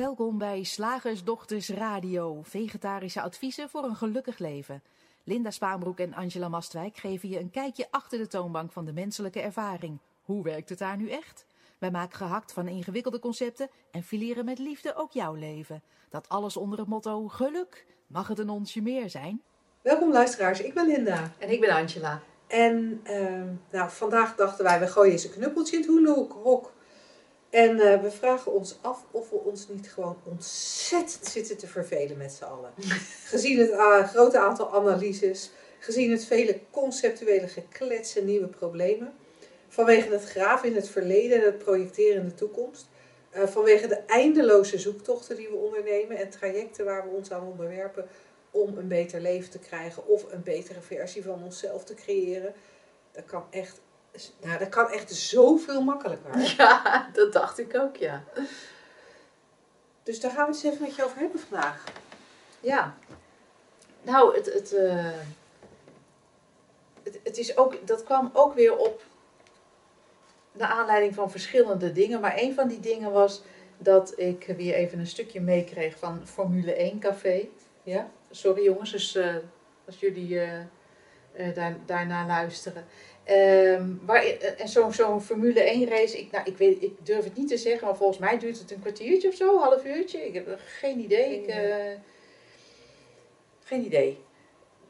Welkom bij Slagersdochters Radio, vegetarische adviezen voor een gelukkig leven. Linda Spaanbroek en Angela Mastwijk geven je een kijkje achter de toonbank van de menselijke ervaring. Hoe werkt het daar nu echt? Wij maken gehakt van ingewikkelde concepten en fileren met liefde ook jouw leven. Dat alles onder het motto geluk. Mag het een onsje meer zijn? Welkom luisteraars, ik ben Linda. En ik ben Angela. En ehm, nou, vandaag dachten wij, we gooien eens een knuppeltje in het hoenhok. En eh, we vragen ons af of we ons niet gewoon ontzettend zitten te vervelen met z'n allen. gezien het uh, grote aantal analyses, gezien het vele conceptuele geklets en nieuwe problemen. Vanwege het graven in het verleden en het projecteren in de toekomst. Uh, vanwege de eindeloze zoektochten die we ondernemen en trajecten waar we ons aan onderwerpen om een beter leven te krijgen of een betere versie van onszelf te creëren. Dat kan echt, nou, dat kan echt zoveel makkelijker. Ja, dat dacht ik ook, ja. Dus daar gaan we het eens even met je over hebben vandaag. Ja. Nou, het, het, uh, het, het is ook, dat kwam ook weer op naar aanleiding van verschillende dingen. Maar een van die dingen was dat ik weer even een stukje meekreeg van Formule 1 Café. Ja, sorry jongens, dus uh, als jullie uh, daar, daarna luisteren. Um, waar, en zo'n zo Formule 1 race, ik, nou, ik, weet, ik durf het niet te zeggen, maar volgens mij duurt het een kwartiertje of zo, een half uurtje. Ik heb geen idee. Geen, ik, geen idee.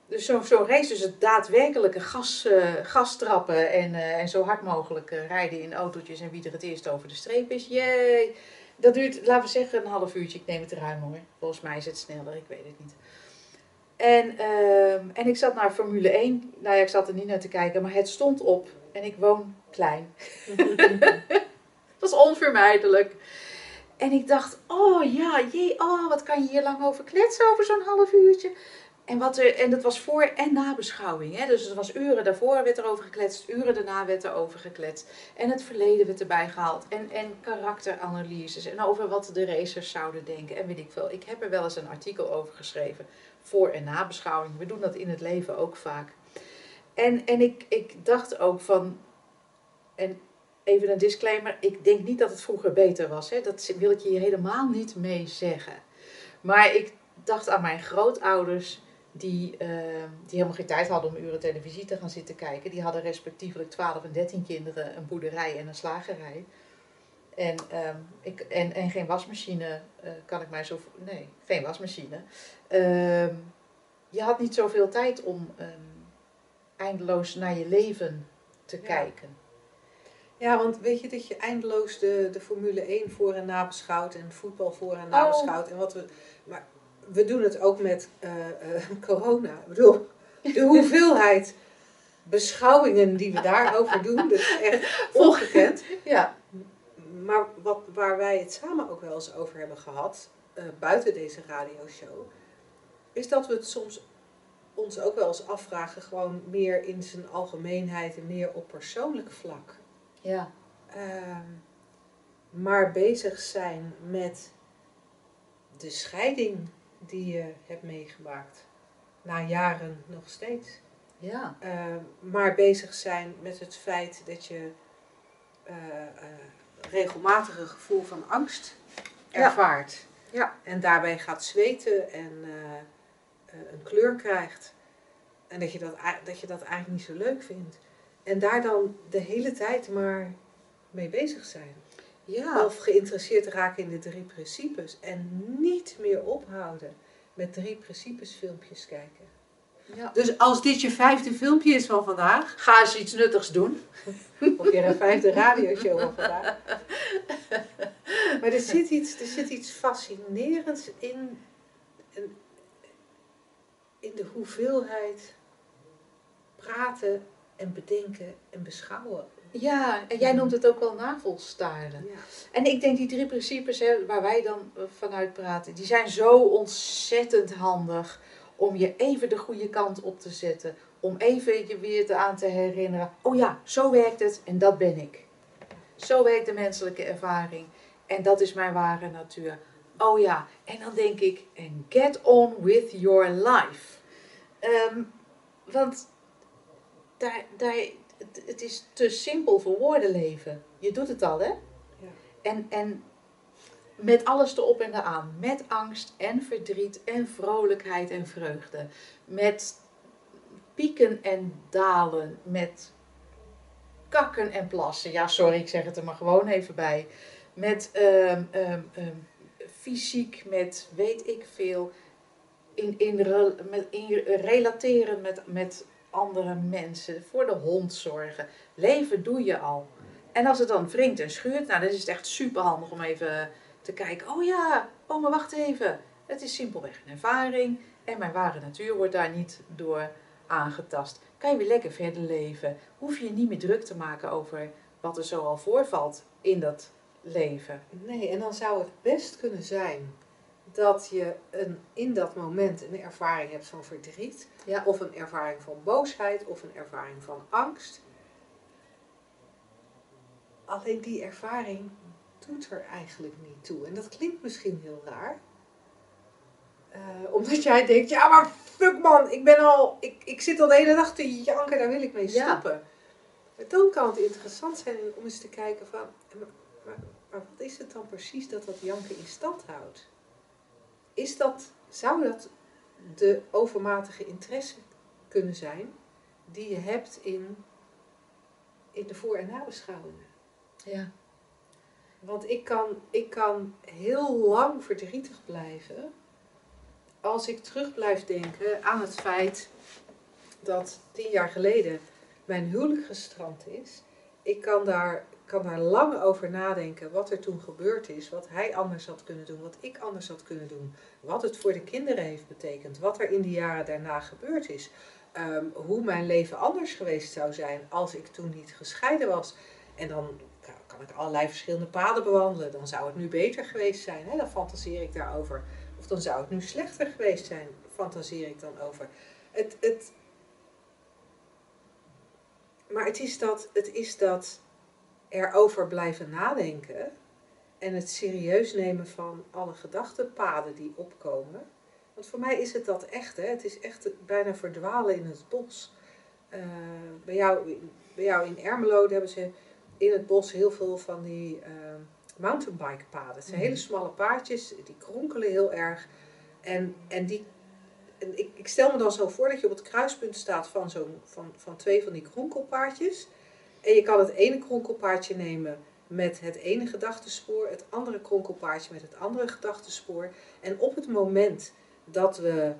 Dus zo'n zo race, dus het daadwerkelijke gas, gastrappen en, en zo hard mogelijk rijden in autootjes en wie er het eerst over de streep is. Jee! Dat duurt, laten we zeggen, een half uurtje. Ik neem het ruim hoor. Volgens mij is het sneller, ik weet het niet. En, uh, en ik zat naar Formule 1. Nou ja, ik zat er niet naar te kijken, maar het stond op. En ik woon klein. dat was onvermijdelijk. En ik dacht, oh ja, jee, oh, wat kan je hier lang over kletsen over zo'n half uurtje. En, wat er, en dat was voor- en nabeschouwing. Hè? Dus het was uren daarvoor werd er over gekletst, uren daarna werd er over gekletst. En het verleden werd erbij gehaald. En, en karakteranalyses en over wat de racers zouden denken. En weet ik veel. Ik heb er wel eens een artikel over geschreven. Voor- en nabeschouwing. We doen dat in het leven ook vaak. En, en ik, ik dacht ook van... En even een disclaimer. Ik denk niet dat het vroeger beter was. Hè? Dat wil ik je helemaal niet mee zeggen. Maar ik dacht aan mijn grootouders die, uh, die helemaal geen tijd hadden om uren televisie te gaan zitten kijken. Die hadden respectievelijk 12 en 13 kinderen, een boerderij en een slagerij. En, um, ik, en, en geen wasmachine, uh, kan ik mij zo... Nee, geen wasmachine. Um, je had niet zoveel tijd om um, eindeloos naar je leven te Ja. kijken. Ja, want weet je dat je eindeloos de, de Formule 1 voor en nabeschouwt en voetbal voor en nabeschouwt. En wat we, maar we doen het ook met eh, eh, corona. Ik bedoel, de hoeveelheid beschouwingen die we daarover doen, dat is echt ongekend. Ja, Maar wat, waar wij het samen ook wel eens over hebben gehad, eh, buiten deze radioshow, is dat we het soms ons ook wel eens afvragen, gewoon meer in zijn algemeenheid en meer op persoonlijk vlak. ja, Ehm, maar bezig zijn met de scheiding die je hebt meegemaakt. Na jaren nog steeds. ja, Ehm, maar bezig zijn met het feit dat je eh, eh, regelmatig een gevoel van angst Ja. ervaart. Ja. En daarbij gaat zweten en eh, een kleur krijgt. En dat je dat, dat je dat eigenlijk niet zo leuk vindt. En daar dan de hele tijd maar mee bezig zijn. Ja. Of geïnteresseerd raken in de drie principes. En niet meer ophouden met drie principes filmpjes kijken. ja. Dus als dit je vijfde filmpje is van vandaag, Ga eens iets nuttigs doen. of je een vijfde radioshow van vandaag. Maar er zit iets, er zit iets fascinerends in, in, in de hoeveelheid praten en bedenken en beschouwen. Ja, en jij noemt het ook wel navelstaren. Ja. En ik denk die drie principes hè, waar wij dan eh, vanuit praten, die zijn zo ontzettend handig om je even de goede kant op te zetten. Om even je weer te aan te herinneren. Oh ja, zo werkt het en dat ben ik. Zo werkt de menselijke ervaring. En dat is mijn ware natuur. Oh ja, en dan denk ik, en get on with your life. Ehm, want daar, daar, het, het is te simpel voor woorden leven. Je doet het al, hè? Ja. En, en met alles erop en eraan. Met angst en verdriet en vrolijkheid en vreugde. Met pieken en dalen. Met kakken en plassen. Ja, sorry, ik zeg het er maar gewoon even bij. Met ehm, ehm, ehm, fysiek, met weet ik veel. In, in, met, in relateren met, met andere mensen. Voor de hond zorgen. Leven doe je al. En als het dan wringt en schuurt, nou, dan is het echt super handig om even te kijken. Oh ja, oh maar wacht even. Het is simpelweg een ervaring. En mijn ware natuur wordt daar niet door aangetast. Kan je weer lekker verder leven. Hoef je je niet meer druk te maken over wat er zo al voorvalt in dat leven. Nee, en dan zou het best kunnen zijn dat je een, in dat moment een ervaring hebt van verdriet. Ja. Of een ervaring van boosheid. Of een ervaring van angst. Alleen die ervaring doet er eigenlijk niet toe. En dat klinkt misschien heel raar. Uh, omdat jij denkt, ja maar fuck man, ik ben al, ik, ik zit al de hele dag te janken, daar wil ik mee stoppen. Ja. Maar dan kan het interessant zijn om eens te kijken van, maar, maar, wat is het dan precies dat dat janken in stand houdt? Is dat, zou dat de overmatige interesse kunnen zijn die je hebt in, in de voor- en nabeschouwingen? Ja. Want ik kan, ik kan heel lang verdrietig blijven als ik terug blijf denken aan het feit dat tien jaar geleden mijn huwelijk gestrand is. Ik kan daar, kan daar lang over nadenken wat er toen gebeurd is, wat hij anders had kunnen doen, wat ik anders had kunnen doen, wat het voor de kinderen heeft betekend, wat er in de jaren daarna gebeurd is, ehm, hoe mijn leven anders geweest zou zijn als ik toen niet gescheiden was. En dan kan ik allerlei verschillende paden bewandelen. Dan zou het nu beter geweest zijn. Hè? Dan fantaseer ik daarover. Of dan zou het nu slechter geweest zijn. Fantaseer ik dan over. Het, het, maar het is, dat, het is dat erover blijven nadenken. En het serieus nemen van alle gedachtenpaden die opkomen. Want voor mij is het dat echt. Hè? Het is echt bijna verdwalen in het bos. Uh, bij, jou, bij jou in Ermelo hebben ze in het bos heel veel van die uh, mountainbike paden. Het zijn mhm. hele smalle paadjes, die kronkelen heel erg. En, en, die, en ik, ik, stel me dan zo voor dat je op het kruispunt staat van, zo, van, van twee van die kronkelpaardjes. En je kan het ene kronkelpaardje nemen met het ene gedachtespoor, het andere kronkelpaardje met het andere gedachtespoor. En op het moment dat we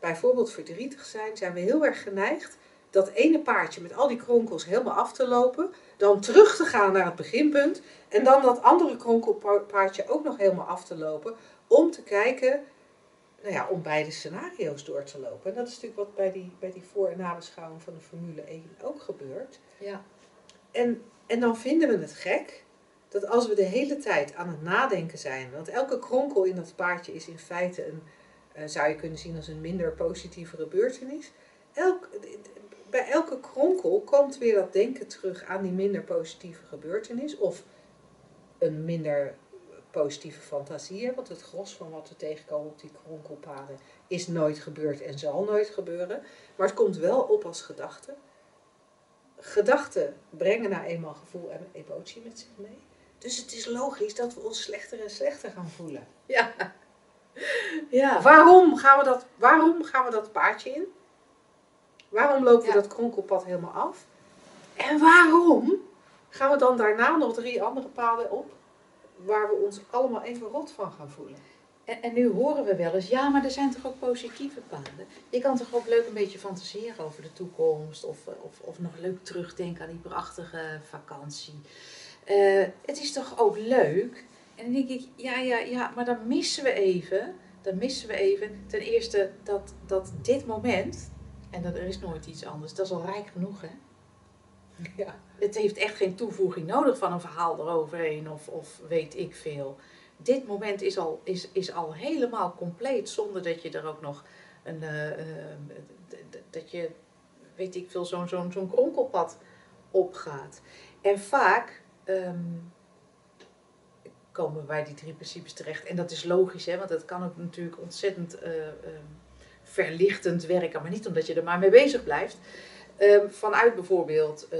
bijvoorbeeld verdrietig zijn, zijn we heel erg geneigd dat ene paardje met al die kronkels helemaal af te lopen, dan terug te gaan naar het beginpunt en dan dat andere kronkelpaardje ook nog helemaal af te lopen om te kijken, nou ja, om beide scenario's door te lopen. En dat is natuurlijk wat bij die, bij die voor- en nabeschouwing van de Formule 1 ook gebeurt. Ja. En, en dan vinden we het gek dat als we de hele tijd aan het nadenken zijn, want elke kronkel in dat paardje is in feite een, uh, zou je kunnen zien als een minder positieve gebeurtenis. Elk, bij elke kronkel komt weer dat denken terug aan die minder positieve gebeurtenis. Of een minder positieve fantasie. Want het gros van wat we tegenkomen op die kronkelpaden is nooit gebeurd en zal nooit gebeuren. Maar het komt wel op als gedachte. Gedachten brengen nou eenmaal gevoel en emotie met zich mee. Dus het is logisch dat we ons slechter en slechter gaan voelen. Ja. ja. Waarom, gaan we dat, waarom gaan we dat paardje in? Waarom lopen we dat kronkelpad helemaal af? En waarom gaan we dan daarna nog drie andere paden op, waar we ons allemaal even rot van gaan voelen? En, en, nu horen we wel eens, ja, maar er zijn toch ook positieve paden? Je kan toch ook leuk een beetje fantaseren over de toekomst, of, of, of nog leuk terugdenken aan die prachtige vakantie. Uh, het is toch ook leuk? En dan denk ik, ja, ja, ja, maar dan missen we even, dan missen we even ten eerste dat, dat dit moment, en dat er is nooit iets anders. Dat is al rijk genoeg, hè? Ja. Het heeft echt geen toevoeging nodig van een verhaal eroverheen of, of weet ik veel. Dit moment is al, is, is al helemaal compleet zonder dat je er ook nog een. Uh, dat je, weet ik veel, zo'n zo'n zo'n kronkelpad opgaat. En vaak um, komen we bij die drie principes terecht. En dat is logisch, hè, want dat kan ook natuurlijk ontzettend. Uh, um, verlichtend werken, maar niet omdat je er maar mee bezig blijft. Um, vanuit bijvoorbeeld uh,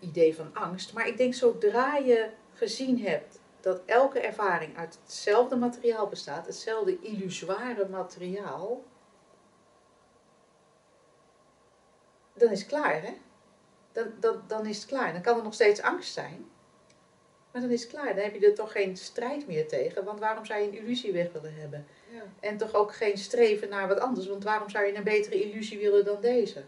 idee van angst. Maar ik denk zodra je gezien hebt dat elke ervaring uit hetzelfde materiaal bestaat, hetzelfde illusoire materiaal, dan is het klaar, hè? Dan, dan, dan is het klaar. Dan kan er nog steeds angst zijn. Maar dan is het klaar. Dan heb je er toch geen strijd meer tegen. Want waarom zou je een illusie weg willen hebben? Ja. En toch ook geen streven naar wat anders. Want waarom zou je een betere illusie willen dan deze?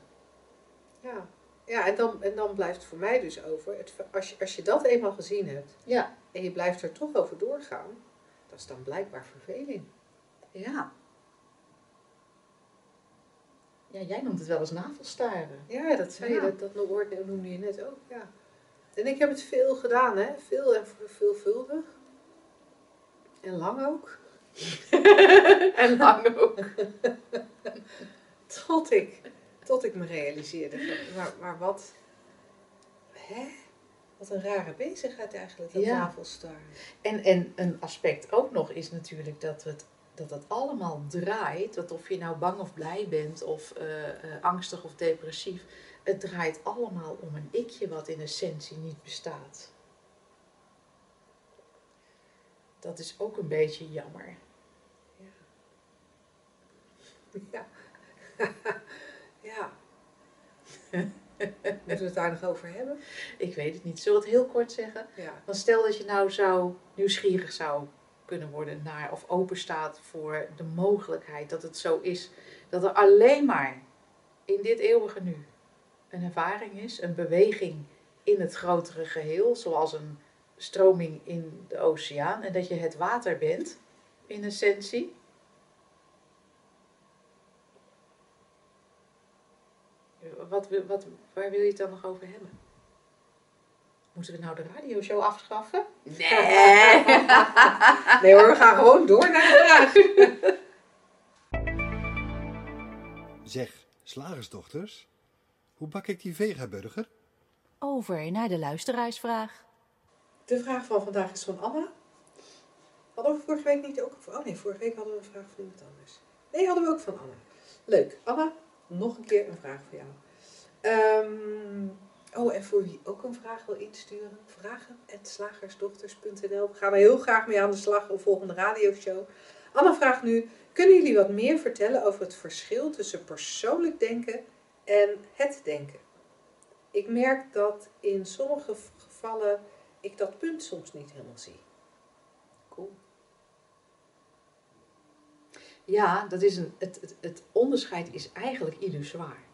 Ja, ja en, dan, en dan blijft voor mij dus over, het, als, je, als je dat eenmaal gezien hebt Ja. En je blijft er toch over doorgaan, dat is dan blijkbaar verveling. Ja. Ja, jij noemt het wel eens navelstaren. Ja, dat zei Ja. je, dat, dat woord noemde je net ook, ja. En ik heb het veel gedaan, hè. Veel en veelvuldig. En lang ook. en lang ook. Tot ik, tot ik me realiseerde, maar, maar wat, hè? Wat een rare bezigheid eigenlijk, dat Ja. En, en een aspect ook nog is natuurlijk dat het, dat het allemaal draait. Dat of je nou bang of blij bent, of eh, eh, angstig of depressief. Het draait allemaal om een ikje wat in essentie niet bestaat. Dat is ook een beetje jammer. Ja. ja. Moeten we het daar nog over hebben? Ik weet het niet. Zullen we het heel kort zeggen? Ja. Want stel dat je nou zou nieuwsgierig zou kunnen worden naar of open staat voor de mogelijkheid dat het zo is dat er alleen maar in dit eeuwige nu een ervaring is, een beweging in het grotere geheel, zoals een stroming in de oceaan en dat je het water bent in essentie. Wat, wil- wat, waar wil je het dan nog over hebben? Moeten we nou de radioshow afschaffen? Nee. Nee hoor, we gaan gewoon door naar de vraag. Zeg, slagersdochters, hoe bak ik die vegaburger? Over naar de luisteraarsvraag. De vraag van vandaag is van Anna. Hadden we vorige week niet ook... Oh nee, vorige week hadden we een vraag van iemand anders. Nee, hadden we ook van Anna. Leuk. Anna, nog een keer een vraag voor jou. Ehm, oh, en voor wie ook een vraag wil insturen, vragen.slagersdochters.nl. We gaan er heel graag mee aan de slag op volgende radioshow. Anna vraagt nu, kunnen jullie wat meer vertellen over het verschil tussen persoonlijk denken en het denken? Ik merk dat in sommige gevallen ik dat punt soms niet helemaal zie. Cool. Ja, dat is een, het, het, het onderscheid is eigenlijk illusoir.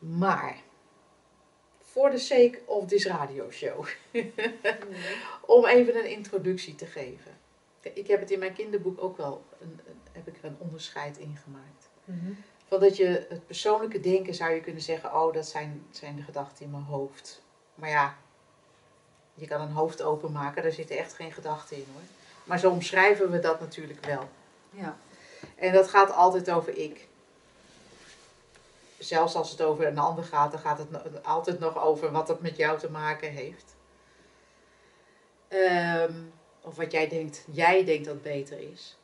Maar, voor de sake of this radioshow, om even een introductie te geven. Ik heb het in mijn kinderboek ook wel, een, heb ik er een onderscheid in gemaakt. Van dat je het persoonlijke denken zou je kunnen zeggen, oh dat zijn, zijn de gedachten in mijn hoofd. Maar ja, je kan een hoofd openmaken, daar zitten echt geen gedachten in hoor. Maar zo omschrijven we dat natuurlijk wel. Ja. En dat gaat altijd over ik. Zelfs als het over een ander gaat, dan gaat het altijd nog over wat het met jou te maken heeft. Ehm, of wat jij denkt, jij denkt dat beter is.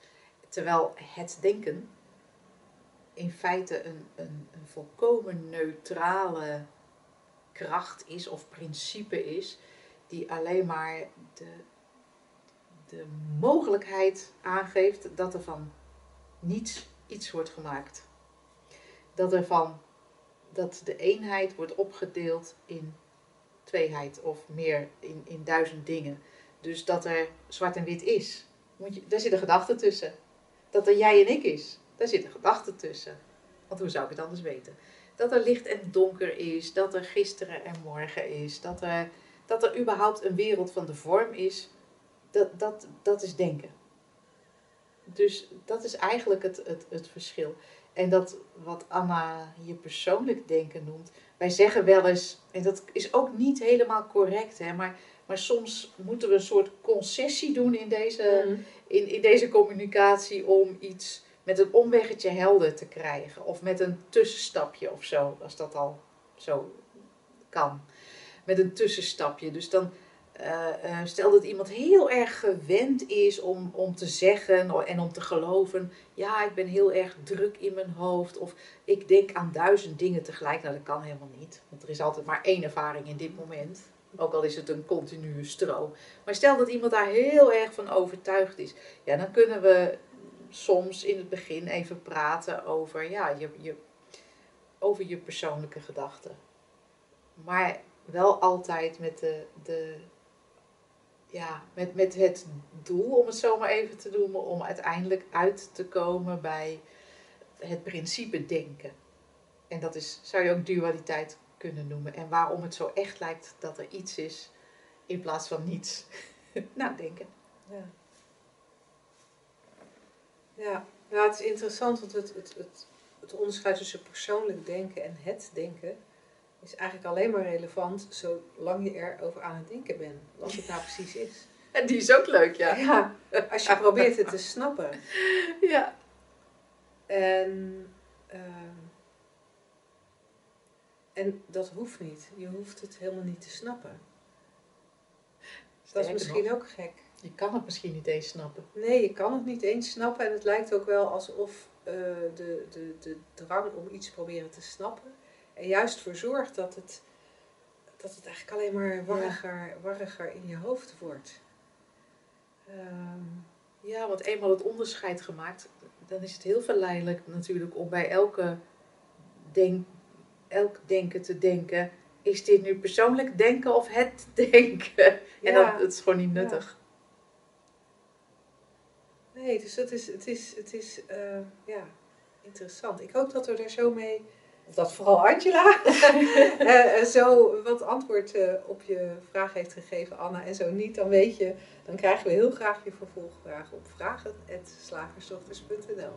Terwijl het denken in feite een, een, een volkomen neutrale kracht is of principe is, die alleen maar de, de mogelijkheid aangeeft dat er van niets iets wordt gemaakt. Dat er van dat de eenheid wordt opgedeeld in tweeheid of meer in, in duizend dingen. Dus dat er zwart en wit is. Moet je, daar zit een gedachte tussen. Dat er jij en ik is. Daar zit een gedachte tussen. Want hoe zou ik het anders weten? Dat er licht en donker is. Dat er gisteren en morgen is. Dat er, dat er überhaupt een wereld van de vorm is. Dat, dat, dat is denken. Dus dat is eigenlijk het, het, het verschil. En dat wat Anna hier persoonlijk denken noemt. Wij zeggen wel eens, en dat is ook niet helemaal correct, hè, maar, maar soms moeten we een soort concessie doen in deze, in, in deze communicatie om iets met een omweggetje helder te krijgen. Of met een tussenstapje of zo, als dat al zo kan. Met een tussenstapje. Dus dan eh, eh, stel dat iemand heel erg gewend is om, om te zeggen en om te geloven. Ja, ik ben heel erg druk in mijn hoofd. Of ik denk aan duizend dingen tegelijk. Nou, dat kan helemaal niet. Want er is altijd maar één ervaring in dit moment. Ook al is het een continue stroom. Maar stel dat iemand daar heel erg van overtuigd is. Ja, dan kunnen we soms in het begin even praten over, ja, je, je, over je persoonlijke gedachten. Maar wel altijd met, de, de, ja, met, met het doel, om het zo maar even te noemen, om uiteindelijk uit te komen bij het principe denken. En dat is, zou je ook dualiteit kunnen noemen. En waarom het zo echt lijkt dat er iets is in plaats van niets. nou, denken. Ja. Ja, ja het is interessant, want het, het, het, het onderscheid tussen persoonlijk denken en het denken is eigenlijk alleen maar relevant zolang je erover aan het denken bent. Wat het nou precies is. En die is ook leuk, ja. Ja, als je probeert het te snappen. Ja. En, ehm, en dat hoeft niet. Je hoeft het helemaal niet te snappen. Dat is misschien ook gek. Je kan het misschien niet eens snappen. Nee, je kan het niet eens snappen. En het lijkt ook wel alsof eh, de, de, de drang om iets proberen te snappen er juist voor zorgt dat het, dat het eigenlijk alleen maar warriger, warriger in je hoofd wordt. Ehm, Ja, want eenmaal het onderscheid gemaakt, dan is het heel verleidelijk natuurlijk om bij elke denk, elk denken te denken. Is dit nu persoonlijk denken of het denken? En Ja. dat, het is gewoon niet nuttig. nee, dus dat is, het is, het is eh, ja, interessant. Ik hoop dat we er zo mee, dat vooral Angela, eh, eh, zo wat antwoord eh, op je vraag heeft gegeven, Anna. En zo niet, dan weet je, dan krijgen we heel graag je vervolgvragen op vragen.slagersdochters.nl.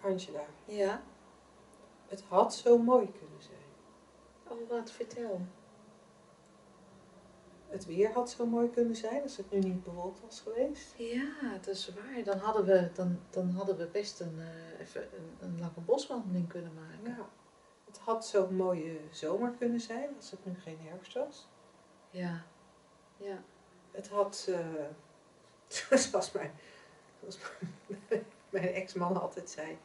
Angela, Ja. het had zo mooi kunnen zijn. Oh, wat vertel. Het weer had zo mooi kunnen zijn als het nu niet bewolkt was geweest. Ja, dat is waar. Dan hadden we, dan, dan hadden we best een, eh, even een, een lange boswandeling kunnen maken. Ja. Het had zo'n mooie zomer kunnen zijn als het nu geen herfst was. Ja. Ja. Het had, eh, zoals mijn, zoals mijn, mijn ex-man altijd zei,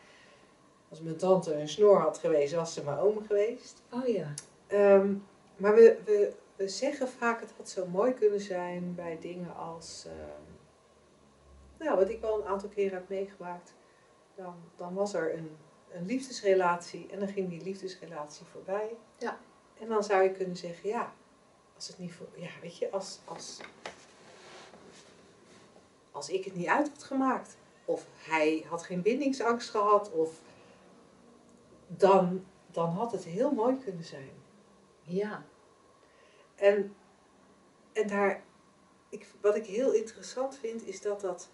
als mijn tante een snor had geweest, was ze mijn oom geweest. Oh ja. Ehm, maar we, we, we zeggen vaak het had zo mooi kunnen zijn bij dingen als, ehm, nou wat ik wel een aantal keren heb meegemaakt, dan, dan was er een, een liefdesrelatie en dan ging die liefdesrelatie voorbij. Ja. En dan zou je kunnen zeggen, ja, als het niet voor, ja weet je, als, als, als ik het niet uit had gemaakt, of hij had geen bindingsangst gehad, of dan, dan had het heel mooi kunnen zijn. Ja. En, en daar, ik, wat ik heel interessant vind, is dat dat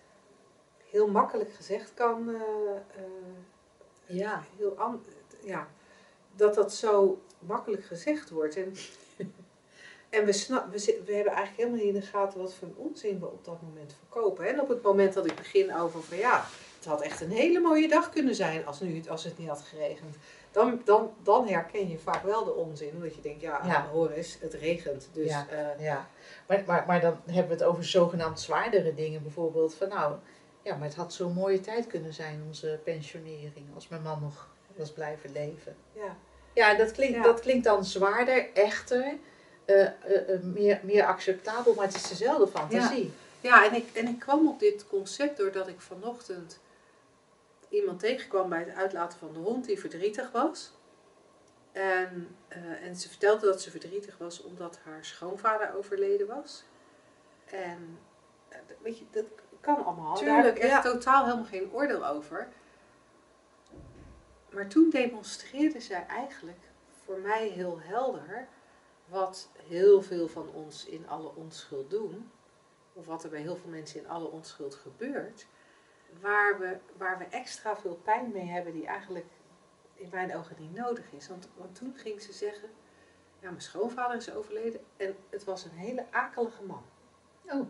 heel makkelijk gezegd kan. eh, eh, Ja. heel an, ja, dat dat zo makkelijk gezegd wordt. En, en we, snap, we, we hebben eigenlijk helemaal niet in de gaten wat voor een onzin we op dat moment verkopen. En op het moment dat ik begin over van ja, het had echt een hele mooie dag kunnen zijn als, nu, als het niet had geregend. Dan, dan, dan herken je vaak wel de onzin. Omdat je denkt, ja, Ja. hoor eens, het regent. Dus Ja. eh, Ja, maar, maar, maar dan hebben we het over zogenaamd zwaardere dingen. Bijvoorbeeld van nou, ja, maar het had zo'n mooie tijd kunnen zijn, onze pensionering, als mijn man nog was blijven leven. ja. Ja, dat klinkt, Ja. dat klinkt dan zwaarder, echter, eh, eh, meer, meer acceptabel, maar het is dezelfde fantasie. Ja, en ik, en ik kwam op dit concept doordat ik vanochtend iemand tegenkwam bij het uitlaten van de hond die verdrietig was. En, eh, en ze vertelde dat ze verdrietig was omdat haar schoonvader overleden was. En eh, weet je, dat kan allemaal. Daar heb ik Tuurlijk, echt ja. totaal helemaal geen oordeel over. Maar toen demonstreerde zij eigenlijk voor mij heel helder wat heel veel van ons in alle onschuld doen of wat er bij heel veel mensen in alle onschuld gebeurt, waar we, waar we extra veel pijn mee hebben die eigenlijk in mijn ogen niet nodig is. Want, want toen ging ze zeggen, ja, mijn schoonvader is overleden en het was een hele akelige man. Oh,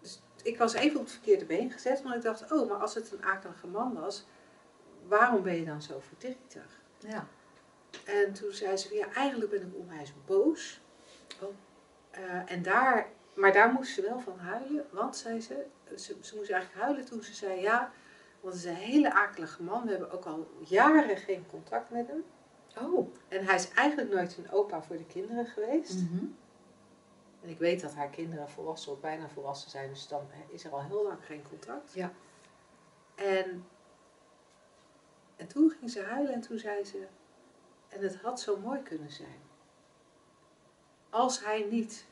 Dus ik was even op het verkeerde been gezet, maar ik dacht, oh, maar als het een akelige man was, waarom ben je dan zo verdrietig? ja. En toen zei ze, ja, eigenlijk ben ik onwijs boos. Oh. Eh, en daar, maar daar moest ze wel van huilen, want zei ze, ze, ze moest eigenlijk huilen toen ze zei, ja, Want het is een hele akelige man. We hebben ook al jaren geen contact met hem. Oh. En hij is eigenlijk nooit een opa voor de kinderen geweest. Mhm. En ik weet dat haar kinderen volwassen of bijna volwassen zijn. Dus dan is er al heel lang geen contact. Ja. En, en toen ging ze huilen en toen zei ze... En het had zo mooi kunnen zijn. Als hij niet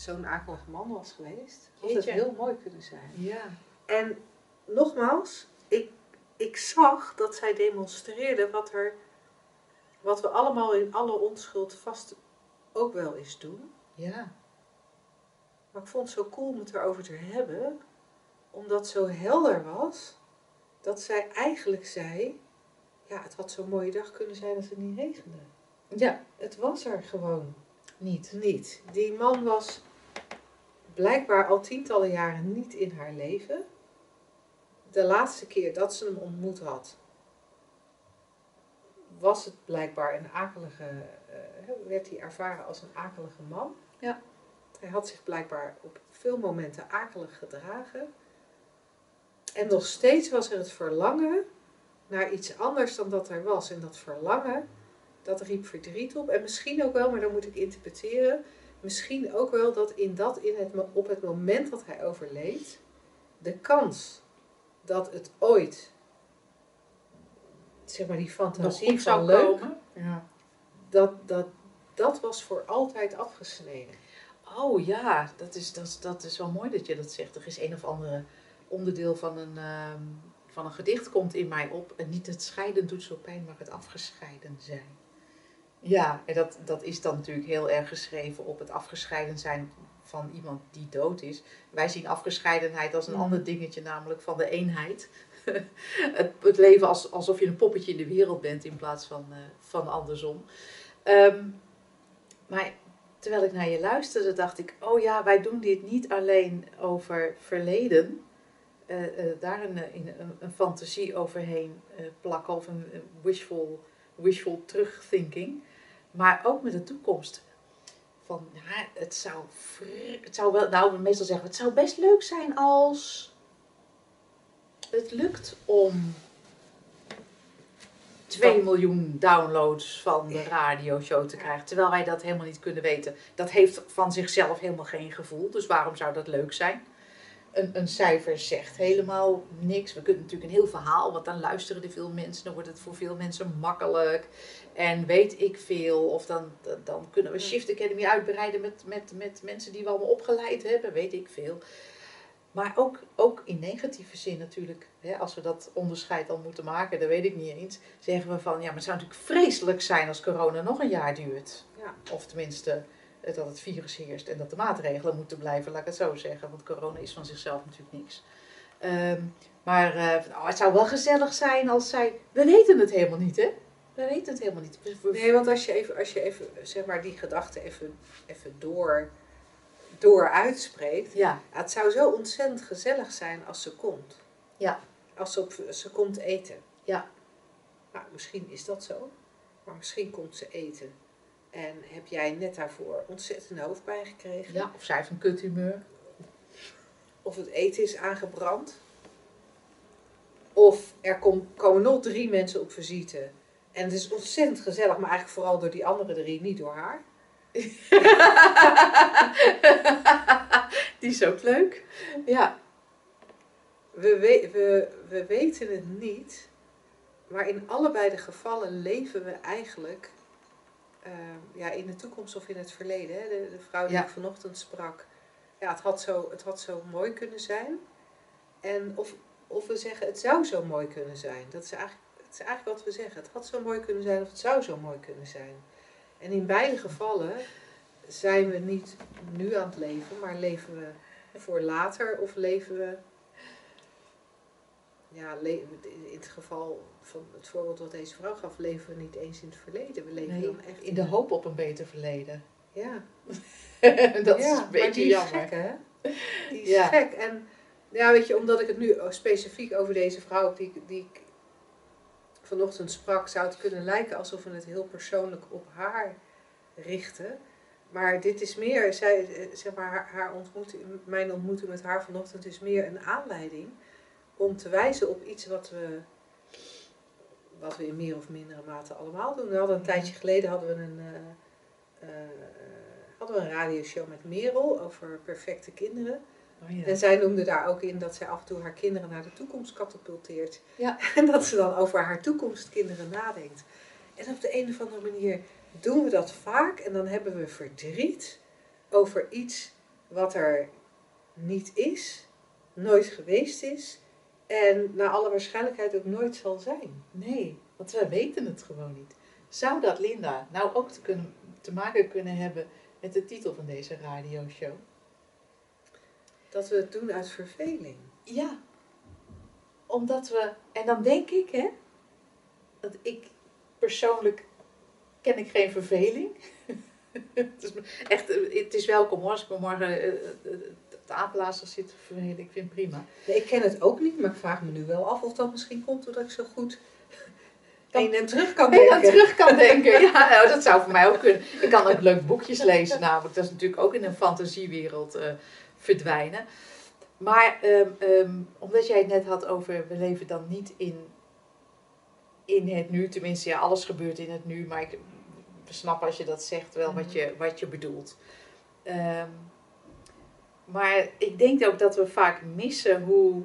zo'n akelige man was geweest, had het heel mooi kunnen zijn. Ja. En nogmaals, ik, ik zag dat zij demonstreerde wat, er, wat we allemaal in alle onschuld vast ook wel eens doen. Ja. Maar ik vond het zo cool om het erover te hebben, omdat het zo helder was, dat zij eigenlijk zei, ja, het had zo'n mooie dag kunnen zijn als het niet regende. Ja. Het was er gewoon Niet. niet. Die man was blijkbaar al tientallen jaren niet in haar leven. De laatste keer dat ze hem ontmoet had, was het blijkbaar een akelige, eh, werd hij ervaren als een akelige man. Ja. Hij had zich blijkbaar op veel momenten akelig gedragen. En nog steeds was er het verlangen naar iets anders dan dat er was. En dat verlangen, dat riep verdriet op. En misschien ook wel, maar dan moet ik interpreteren. Misschien ook wel dat, in dat in het, op het moment dat hij overleed, de kans dat het ooit, zeg maar die fantasie van leuk, komen. Ja. dat, dat, dat was voor altijd afgesneden. Oh ja, dat is, dat, dat is wel mooi dat je dat zegt. Er is een of andere onderdeel van een, ehm, van een gedicht komt in mij op. En niet het scheiden doet zo pijn, maar het afgescheiden zijn. Ja, en dat, dat is dan natuurlijk heel erg geschreven op het afgescheiden zijn van iemand die dood is. Wij zien afgescheidenheid als een Mhm. ander dingetje, namelijk van de eenheid. het, het leven als, alsof je een poppetje in de wereld bent in plaats van, eh, van andersom. Ehm, maar terwijl ik naar je luisterde, dacht ik: oh ja, wij doen dit niet alleen over verleden. eh, eh, daar een, in, een, een fantasie overheen plakken of een, een wishful, wishful terugthinking. Maar ook met de toekomst. Van, ja, het zou, het zou wel, nou, meestal zeggen we, het zou best leuk zijn als het lukt om 2 miljoen downloads van de radioshow te krijgen. Terwijl wij dat helemaal niet kunnen weten. Dat heeft van zichzelf helemaal geen gevoel. Dus waarom zou dat leuk zijn? Een, een cijfer zegt helemaal niks. We kunnen natuurlijk een heel verhaal, want dan luisteren er veel mensen. Dan wordt het voor veel mensen makkelijk. En weet ik veel. Of dan, dan kunnen we Shift Academy uitbreiden met, met, met mensen die we allemaal opgeleid hebben. Weet ik veel. Maar ook, ook in negatieve zin natuurlijk. Hè, als we dat onderscheid al moeten maken, dat weet ik niet eens. Zeggen we van, ja, maar het zou natuurlijk vreselijk zijn als corona nog een jaar duurt. Ja. Of tenminste, dat het virus heerst en dat de maatregelen moeten blijven, laat ik het zo zeggen. Want corona is van zichzelf natuurlijk niks. Ehm, maar eh, oh, het zou wel gezellig zijn als zij... We weten het helemaal niet, hè? We weten het helemaal niet. Nee, want als je even, als je even zeg maar, die gedachte even, even door, door uitspreekt. Ja, Ja, het zou zo ontzettend gezellig zijn als ze komt. Ja. Als ze, op, ze komt eten. Ja. Nou, misschien is dat zo. Maar misschien komt ze eten. En heb jij net daarvoor ontzettend hoofdpijn gekregen. ja, of zij heeft een kuthumeur. Of het eten is aangebrand. Of er kom, komen nog drie mensen op visite. En het is ontzettend gezellig, maar eigenlijk vooral door die andere drie, niet door haar. Die is ook leuk. Ja, We, we, we, we weten het niet, maar in allebei de gevallen leven we eigenlijk ja, in de toekomst of in het verleden. Hè? De, de vrouw die Ja. ik vanochtend sprak, ja, het, had zo, het had zo mooi kunnen zijn. En of, of we zeggen het zou zo mooi kunnen zijn. Dat is, eigenlijk, dat is eigenlijk wat we zeggen. Het had zo mooi kunnen zijn of het zou zo mooi kunnen zijn. En in beide gevallen zijn we niet nu aan het leven, maar leven we voor later of leven we ja, in het geval van het voorbeeld wat deze vrouw gaf, leven we niet eens in het verleden. We leven nee, dan echt in de hoop op een beter verleden. Ja, dat ja, is een beetje jammer. gek, hè? Die is Ja. gek. En ja, weet je, omdat ik het nu specifiek over deze vrouw die, die ik vanochtend sprak, zou het kunnen lijken alsof we het heel persoonlijk op haar richten. Maar dit is meer, zij, eh, zeg maar, haar, haar ontmoeting, mijn ontmoeting met haar vanochtend is meer een aanleiding om te wijzen op iets wat we, wat we in meer of mindere mate allemaal doen. We hadden een tijdje geleden hadden we een, uh, uh, hadden we een radioshow met Merel over perfecte kinderen. Oh, ja. En zij noemde daar ook in dat zij af en toe haar kinderen naar de toekomst katapulteert. Ja. En dat ze dan over haar toekomstkinderen nadenkt. En op de een of andere manier doen we dat vaak en dan hebben we verdriet over iets wat er niet is, nooit geweest is en naar alle waarschijnlijkheid ook nooit zal zijn. Nee, want wij weten het gewoon niet. Zou dat, Linda, nou ook te, kunnen, te maken kunnen hebben met de titel van deze radioshow? Dat we het doen uit verveling. Ja, omdat we, en dan denk ik, hè, dat ik persoonlijk ken ik geen verveling. het is echt, het is welkom hoor, als ik me morgen de apenlazer zit te vervelen, ik vind het prima. Nee, ik ken het ook niet, maar ik vraag me nu wel af of dat misschien komt doordat ik zo goed heen en terug kan denken. En terug kan denken, ja, nou, dat zou voor mij ook kunnen. Ik kan ook leuk boekjes lezen namelijk, dat is natuurlijk ook in een fantasiewereld uh, verdwijnen. Maar um, um, omdat jij het net had over, we leven dan niet in, in het nu. Tenminste, ja, alles gebeurt in het nu. Maar ik snap als je dat zegt wel wat je, wat je bedoelt. Um, maar ik denk ook dat we vaak missen hoe...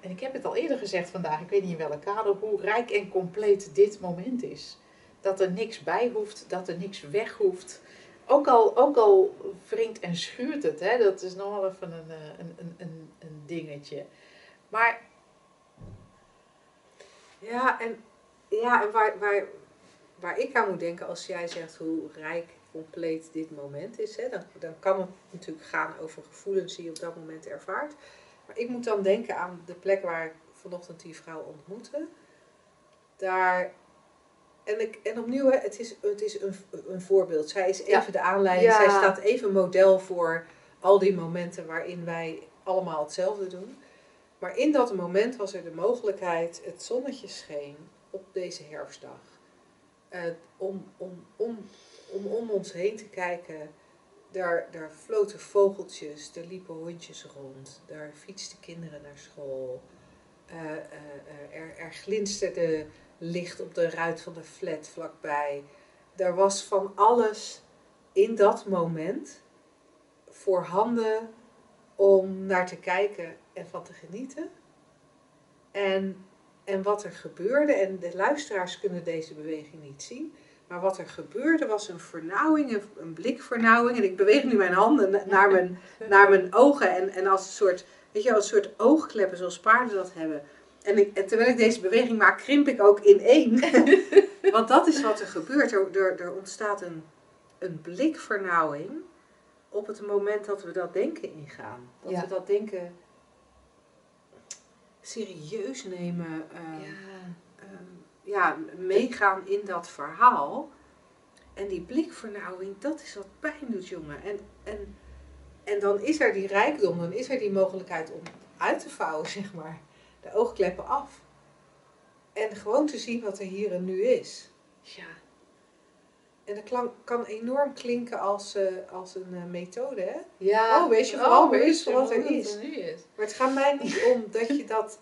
En ik heb het al eerder gezegd vandaag, ik weet niet in welke kader, hoe rijk en compleet dit moment is. Dat er niks bij hoeft, dat er niks weg hoeft ook al, ook al wringt en schuurt het, hè, dat is nog wel even een, een, een, een, een dingetje. Maar. Ja, en, ja, en waar, waar, waar ik aan moet denken als jij zegt hoe rijk compleet dit moment is, hè, dan, dan kan het natuurlijk gaan over gevoelens die je op dat moment ervaart. Maar ik moet dan denken aan de plek waar ik vanochtend die vrouw ontmoette. Daar en, ik, en opnieuw, het is, het is een, een voorbeeld. Zij is even Ja. de aanleiding. Ja. Zij staat even model voor al die momenten waarin wij allemaal hetzelfde doen. Maar in dat moment was er de mogelijkheid, het zonnetje scheen op deze herfstdag. eh, om, om, om, om om ons heen te kijken. Daar, daar floten vogeltjes, er liepen hondjes rond, daar fietsten kinderen naar school. Eh, eh, eh, er, er glinsterde licht op de ruit van de flat vlakbij. Er was van alles in dat moment voorhanden om naar te kijken en van te genieten. En, en wat er gebeurde, en de luisteraars kunnen deze beweging niet zien, maar wat er gebeurde was een vernauwing, een, blikvernauwing. En ik beweeg nu mijn handen na- naar mijn, naar mijn ogen en, en als een soort, weet je, als een soort oogkleppen zoals paarden dat hebben. En, ik, en terwijl ik deze beweging maak, krimp ik ook in één. Want dat is wat er gebeurt. Er, er, er ontstaat een, een blikvernauwing op het moment dat we dat denken ingaan. Dat Ja. we dat denken serieus nemen. ehm, Ja. Ja, meegaan in dat verhaal. En die blikvernauwing, dat is wat pijn doet, jongen. En, en, en dan is er die rijkdom, dan is er die mogelijkheid om uit te vouwen, zeg maar. De oogkleppen af. En gewoon te zien wat er hier en nu is. ja. En dat klank, kan enorm klinken als, eh, als een eh, methode, hè? Ja. Oh, wees je vooral bewust van wat er is. nu is. Maar het gaat mij niet om dat je dat,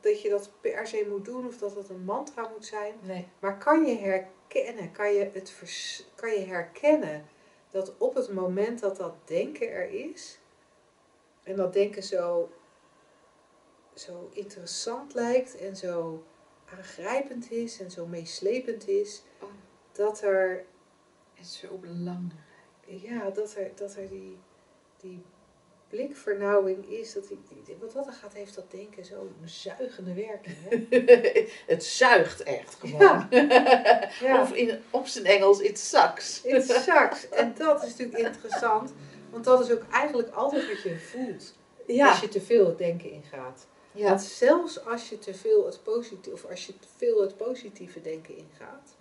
dat je dat per se moet doen of dat het een mantra moet zijn. Nee. Maar kan je herkennen, kan je, het vers, kan je herkennen dat op het moment dat dat denken er is, en dat denken zo, zo interessant lijkt en zo aangrijpend is en zo meeslepend is, Oh. dat er, Het is zo belangrijk. ja, dat er, dat er die, die blikvernauwing is, dat die, wat dat er gaat, heeft dat denken zo'n zuigende werking. Hè? het zuigt echt gewoon. Ja. Of in, op zijn Engels, it sucks. It sucks. En dat is natuurlijk interessant, want dat is ook eigenlijk altijd wat je voelt als je te veel het denken ingaat. ja. Want zelfs als je te veel het positieve, of als je te veel het positieve denken ingaat,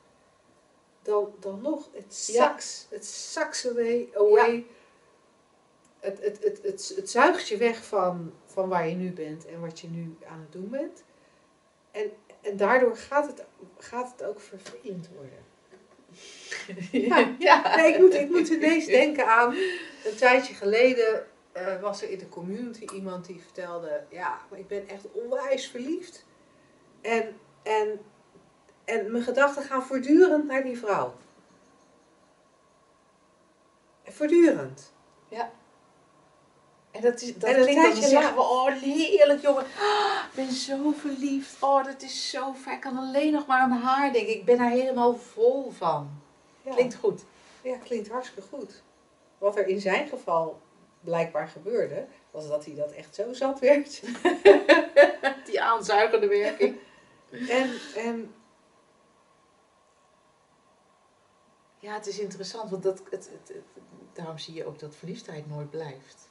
dan, dan nog, het sucks. Het sucks away. away. Het, het, het, het, het zuigt je weg van, van waar je nu bent en wat je nu aan het doen bent. En, en daardoor gaat het, gaat het ook vervelend worden. ja. ja. Nee, ik moet, ik moet ineens denken aan een tijdje geleden. eh, was er in de community iemand die vertelde, ja, maar ik ben echt onwijs verliefd. En, en, en mijn gedachten gaan voortdurend naar die vrouw. Voortdurend. En dat, is, dat En dan, dan tijdje zeggen we, oh heerlijk jongen, ik ben zo verliefd, oh dat is zo fijn, ik kan alleen nog maar aan haar denken, ik ben daar helemaal vol van. Ja. Klinkt goed. Ja, klinkt hartstikke goed. Wat er in zijn geval blijkbaar gebeurde, was dat hij dat echt zo zat werd. Die aanzuigende werking. En, en Ja, het is interessant, want dat, het, het, het- daarom zie je ook dat verliefdheid nooit blijft.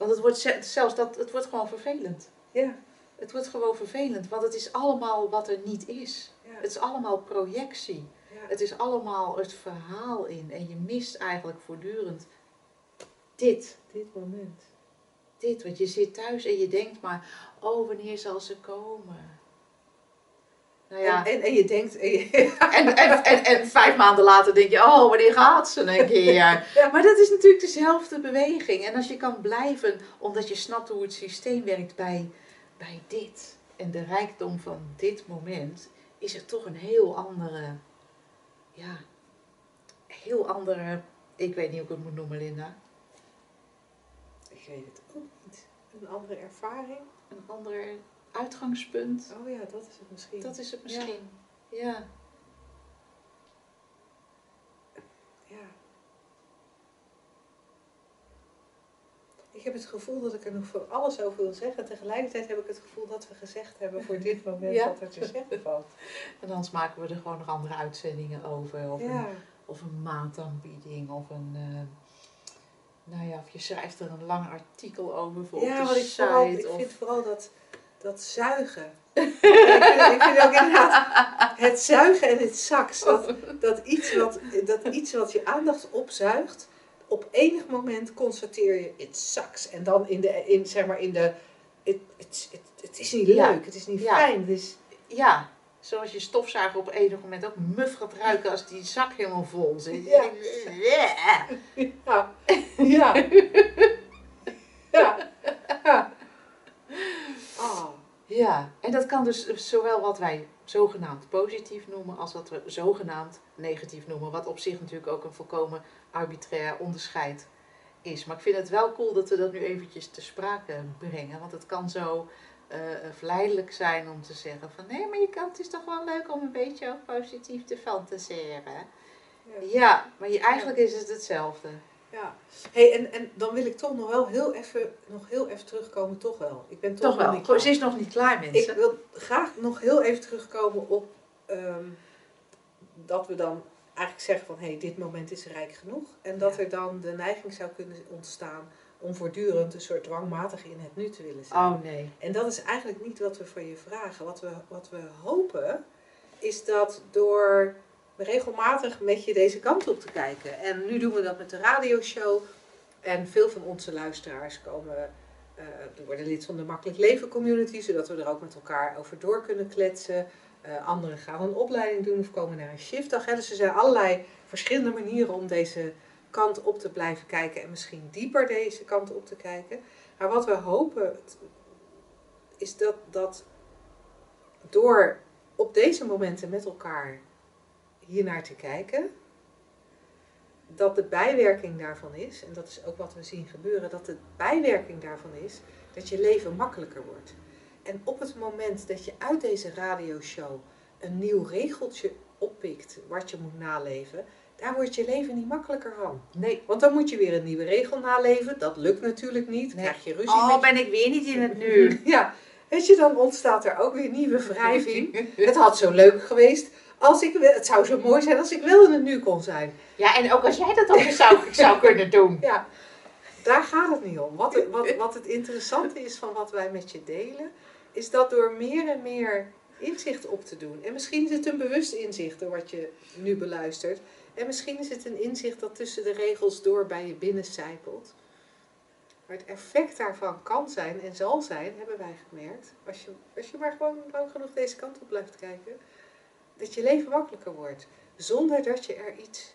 Want het wordt ze- zelfs dat, het wordt gewoon vervelend. ja, Het wordt gewoon vervelend, want het is allemaal wat er niet is. ja, Het is allemaal projectie. ja. Het is allemaal het verhaal in. En je mist eigenlijk voortdurend dit. dit moment. Dit, want je zit thuis en je denkt maar, oh, wanneer zal ze komen? Nou ja, En, en, en je denkt, en je- en, en, en, en vijf maanden later denk je, oh, wanneer gaat ze een keer? Ja. Maar dat is natuurlijk dezelfde beweging. En als je kan blijven, omdat je snapt hoe het systeem werkt bij, bij dit en de rijkdom van dit moment, is er toch een heel andere, ja, heel andere, ik weet niet hoe ik het moet noemen, Linda. ik weet het ook niet. Een andere ervaring? Een ander uitgangspunt. Oh ja, dat is het misschien. Dat is het misschien. Ja. Ja. Ik heb het gevoel dat ik er nog voor alles over wil zeggen. Tegelijkertijd heb ik het gevoel dat we gezegd hebben voor dit moment Ja. wat er te zeggen valt. En anders maken we er gewoon nog andere uitzendingen over. Of, Ja, een, of een maandaanbieding. Of een... eh, nou ja, of je schrijft er een lang artikel over voor ja op de ik, site. vooral, ik of, vind vooral dat, dat zuigen. ik, vind, ik vind ook inderdaad het zuigen en het saks. Dat, dat, iets wat, dat iets wat je aandacht opzuigt, op enig moment constateer je, het sucks. En dan in de, in, zeg maar in de, het, is niet leuk, Ja. het is niet Ja. fijn. Het is, Ja, zoals je stofzuiger op enig moment ook muf gaat ruiken als die zak helemaal vol zit. Ja, ja, ja. Oh, Ja, en dat kan dus zowel wat wij zogenaamd positief noemen als wat we zogenaamd negatief noemen. Wat op zich natuurlijk ook een volkomen arbitrair onderscheid is. Maar ik vind het wel cool dat we dat nu eventjes te sprake brengen. Want het kan zo eh, verleidelijk zijn om te zeggen van nee, maar je kan, het is toch wel leuk om een beetje ook positief te fantaseren. ja. Ja, maar je, eigenlijk is het hetzelfde. Ja, hey, en, en dan wil ik toch nog wel heel even, nog heel even terugkomen, toch wel. Ik ben toch, Toch wel. niet klaar. Ze is nog niet klaar, Ik mensen. wil graag nog heel even terugkomen op ehm, dat we dan eigenlijk zeggen van hé, hey, dit moment is rijk genoeg. En dat Ja. er dan de neiging zou kunnen ontstaan om voortdurend een soort dwangmatig in het nu te willen zijn. Oh nee. En dat is eigenlijk niet wat we van je vragen. Wat we, wat we hopen is dat door regelmatig met je deze kant op te kijken. En nu doen we dat met de radioshow. En veel van onze luisteraars komen, die worden lid van de Makkelijk Leven Community, zodat we er ook met elkaar over door kunnen kletsen. Eh, anderen gaan een opleiding doen of komen naar een shiftdag. Dus er zijn allerlei verschillende manieren om deze kant op te blijven kijken en misschien dieper deze kant op te kijken. Maar wat we hopen is dat, dat door op deze momenten met elkaar hiernaar te kijken, dat de bijwerking daarvan is, en dat is ook wat we zien gebeuren, dat de bijwerking daarvan is dat je leven makkelijker wordt. En op het moment dat je uit deze radioshow een nieuw regeltje oppikt wat je moet naleven, daar wordt je leven niet makkelijker van. Nee. Want dan moet je weer een nieuwe regel naleven. Dat lukt natuurlijk niet. Dan Nee. krijg je ruzie Oh, met ben ik weer niet in het nu. ja, weet je, dan ontstaat er ook weer nieuwe wrijving. het had zo leuk geweest als ik het zou zo mooi zijn als ik wel in het nu kon zijn. Ja, en ook als jij dat ook eens zou, zou kunnen doen. Ja, daar gaat het niet om. Wat het, wat, wat het interessante is van wat wij met je delen, is dat door meer en meer inzicht op te doen. En misschien is het een bewust inzicht door wat je nu beluistert. En misschien is het een inzicht dat tussen de regels door bij je binnen sijpelt. Maar het effect daarvan kan zijn en zal zijn, hebben wij gemerkt, als je, als je maar gewoon lang genoeg deze kant op blijft kijken, dat je leven makkelijker wordt. Zonder dat je er iets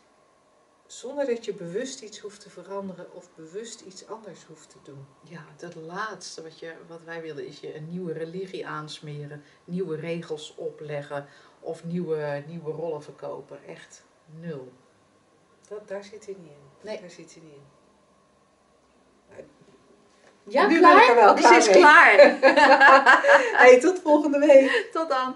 Zonder dat je bewust iets hoeft te veranderen of bewust iets anders hoeft te doen. Ja, het laatste wat, je, wat wij willen is je een nieuwe religie aansmeren, nieuwe regels opleggen of nieuwe, nieuwe rollen verkopen. Echt nul. Dat, daar zit hij niet in. Nee. Daar zit hij niet in. Ja, Nu ben ik er wel Ze is klaar klaar. Hey, tot volgende week. Tot dan.